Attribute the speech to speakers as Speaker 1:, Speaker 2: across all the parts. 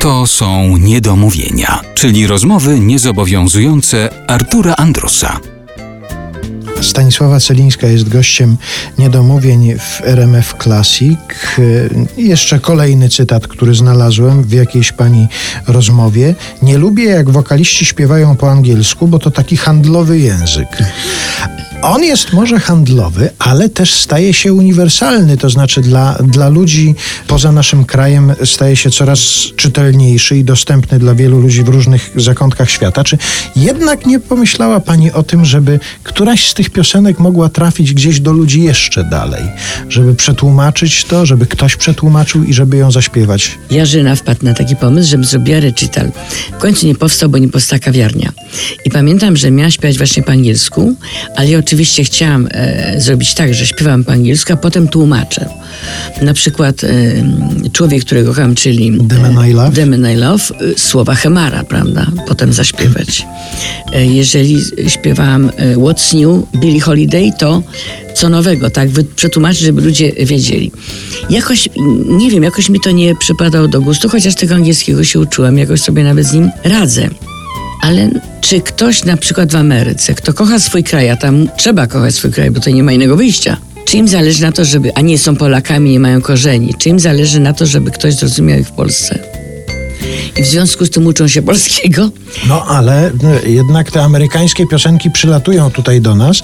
Speaker 1: To są niedomówienia, czyli rozmowy niezobowiązujące Artura Andrusa.
Speaker 2: Stanisława Celińska jest gościem niedomówień w RMF Classic. Jeszcze kolejny cytat, który znalazłem w jakiejś pani rozmowie. Nie lubię, jak wokaliści śpiewają po angielsku, bo to taki handlowy język. On jest może handlowy, ale też staje się uniwersalny, to znaczy dla, dla ludzi poza naszym krajem staje się coraz czytelniejszy i dostępny dla wielu ludzi w różnych zakątkach świata. Czy jednak nie pomyślała Pani o tym, żeby któraś z tych piosenek mogła trafić gdzieś do ludzi jeszcze dalej? Żeby przetłumaczyć to, żeby ktoś przetłumaczył i żeby ją zaśpiewać?
Speaker 3: Jarzyna wpadł na taki pomysł, żebym zrobiła recital. W końcu nie powstał, bo nie powstała kawiarnia. I pamiętam, że miałam śpiewać właśnie po angielsku, ale ja oczywiście chciałam e, zrobić tak, że śpiewam po angielsku, a potem tłumaczę. Na przykład e, Człowiek, którego kocham, czyli
Speaker 2: Demon I Love?
Speaker 3: Demon I Love, e, słowa Hemara, prawda? Potem zaśpiewać. E, jeżeli śpiewałam e, What's New, Billie Holiday, to co nowego, tak? Przetłumaczyć, żeby ludzie wiedzieli. Jakoś, nie wiem, jakoś mi to nie przypadało do gustu, chociaż tego angielskiego się uczyłam, jakoś sobie nawet z nim radzę. Ale czy ktoś na przykład w Ameryce, kto kocha swój kraj, a tam trzeba kochać swój kraj, bo to nie ma innego wyjścia, czy im zależy na to, żeby, a nie są Polakami, nie mają korzeni, czy im zależy na to, żeby ktoś zrozumiał ich w Polsce? I w związku z tym uczą się polskiego?
Speaker 2: No ale no, jednak te amerykańskie piosenki przylatują tutaj do nas,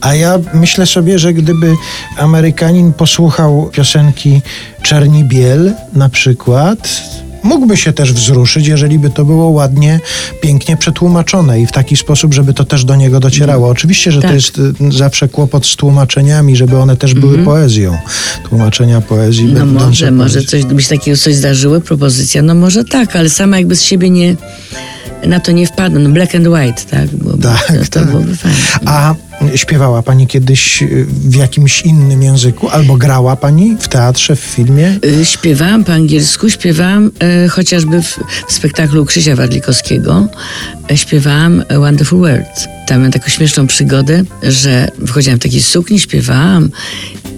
Speaker 2: a ja myślę sobie, że gdyby Amerykanin posłuchał piosenki Czerni Biel na przykład, mógłby się też wzruszyć, jeżeli by to było ładnie, pięknie przetłumaczone i w taki sposób, żeby to też do niego docierało. Oczywiście, że to
Speaker 3: Tak.
Speaker 2: jest y, zawsze kłopot z tłumaczeniami, żeby one też były poezją. Tłumaczenia poezji
Speaker 3: No może, może coś, się takiego coś zdarzyło, propozycja, no może tak, ale sama jakby z siebie nie, na to nie wpadłem. No black and white, tak? Byłoby,
Speaker 2: Tak,
Speaker 3: to, to
Speaker 2: tak.
Speaker 3: byłoby fajne.
Speaker 2: A śpiewała pani kiedyś y, w jakimś innym języku? Albo grała pani w teatrze, w filmie?
Speaker 3: Y, Śpiewałam po angielsku, śpiewałam e, chociażby w, w spektaklu Krzysia Wadlikowskiego, e, śpiewałam Wonderful World. Tam miałam taką śmieszną przygodę, że wychodziłam w takiej sukni, śpiewałam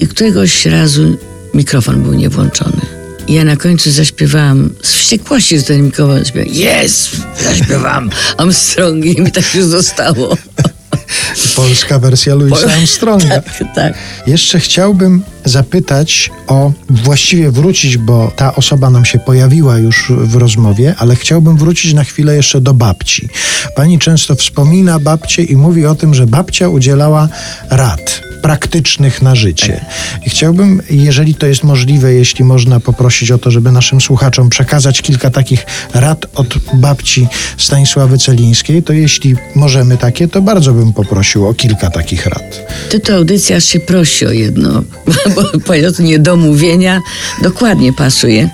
Speaker 3: i któregoś razu mikrofon był niewłączony. Ja na końcu zaśpiewałam z wściekłości, mikrofon śpiewa. Jest! Zaśpiewałam Armstrong i mi tak już zostało.
Speaker 2: Polska wersja Louisa Armstronga.
Speaker 3: tak, tak.
Speaker 2: Jeszcze chciałbym zapytać o, właściwie wrócić, bo ta osoba nam się pojawiła już w rozmowie, ale chciałbym wrócić na chwilę jeszcze do babci. Pani często wspomina babcię i mówi o tym, że babcia udzielała rad praktycznych na życie. I chciałbym, jeżeli to jest możliwe, jeśli można poprosić o to, żeby naszym słuchaczom przekazać kilka takich rad od babci Stanisławy Celińskiej, to jeśli możemy takie, to bardzo bym poprosił o kilka takich rad.
Speaker 3: Tytuł audycji aż się prosi o jedno, bo powiedział niedomówienia dokładnie pasuje.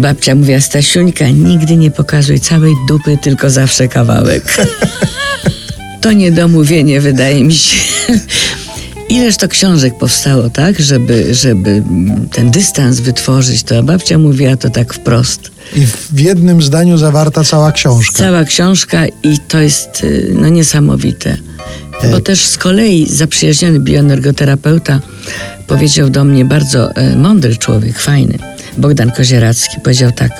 Speaker 3: Babcia mówiła, Stasiuńka, nigdy nie pokazuj całej dupy, tylko zawsze kawałek. To niedomówienie wydaje mi się. Ileż to książek powstało, tak, żeby, żeby ten dystans wytworzyć, to babcia mówiła to tak wprost.
Speaker 2: I w jednym zdaniu zawarta cała książka.
Speaker 3: Cała książka i to jest y, no, niesamowite. Bo też z kolei zaprzyjaźniony bioenergoterapeuta powiedział do mnie bardzo e, mądry człowiek, fajny, Bogdan Kozieracki, powiedział tak.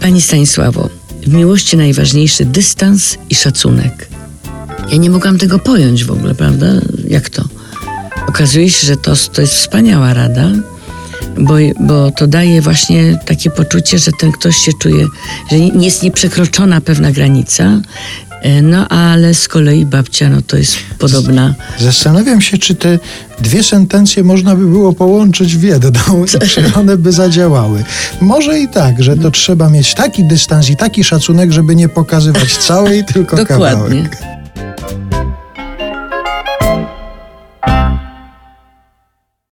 Speaker 3: Pani Stanisławo, w miłości najważniejszy dystans i szacunek. Ja nie mogłam tego pojąć w ogóle, prawda? Jak to? Okazuje się, że to, to jest wspaniała rada, bo, bo to daje właśnie takie poczucie, że ten ktoś się czuje, że nie jest nieprzekroczona pewna granica. E, No ale z kolei babcia, no to jest podobna.
Speaker 2: Zastanawiam się, czy te dwie sentencje można by było połączyć w jedną i czy one by zadziałały. Może i tak, że to trzeba mieć taki dystans i taki szacunek, żeby nie pokazywać całej, tylko
Speaker 3: Dokładnie.
Speaker 2: kawałek.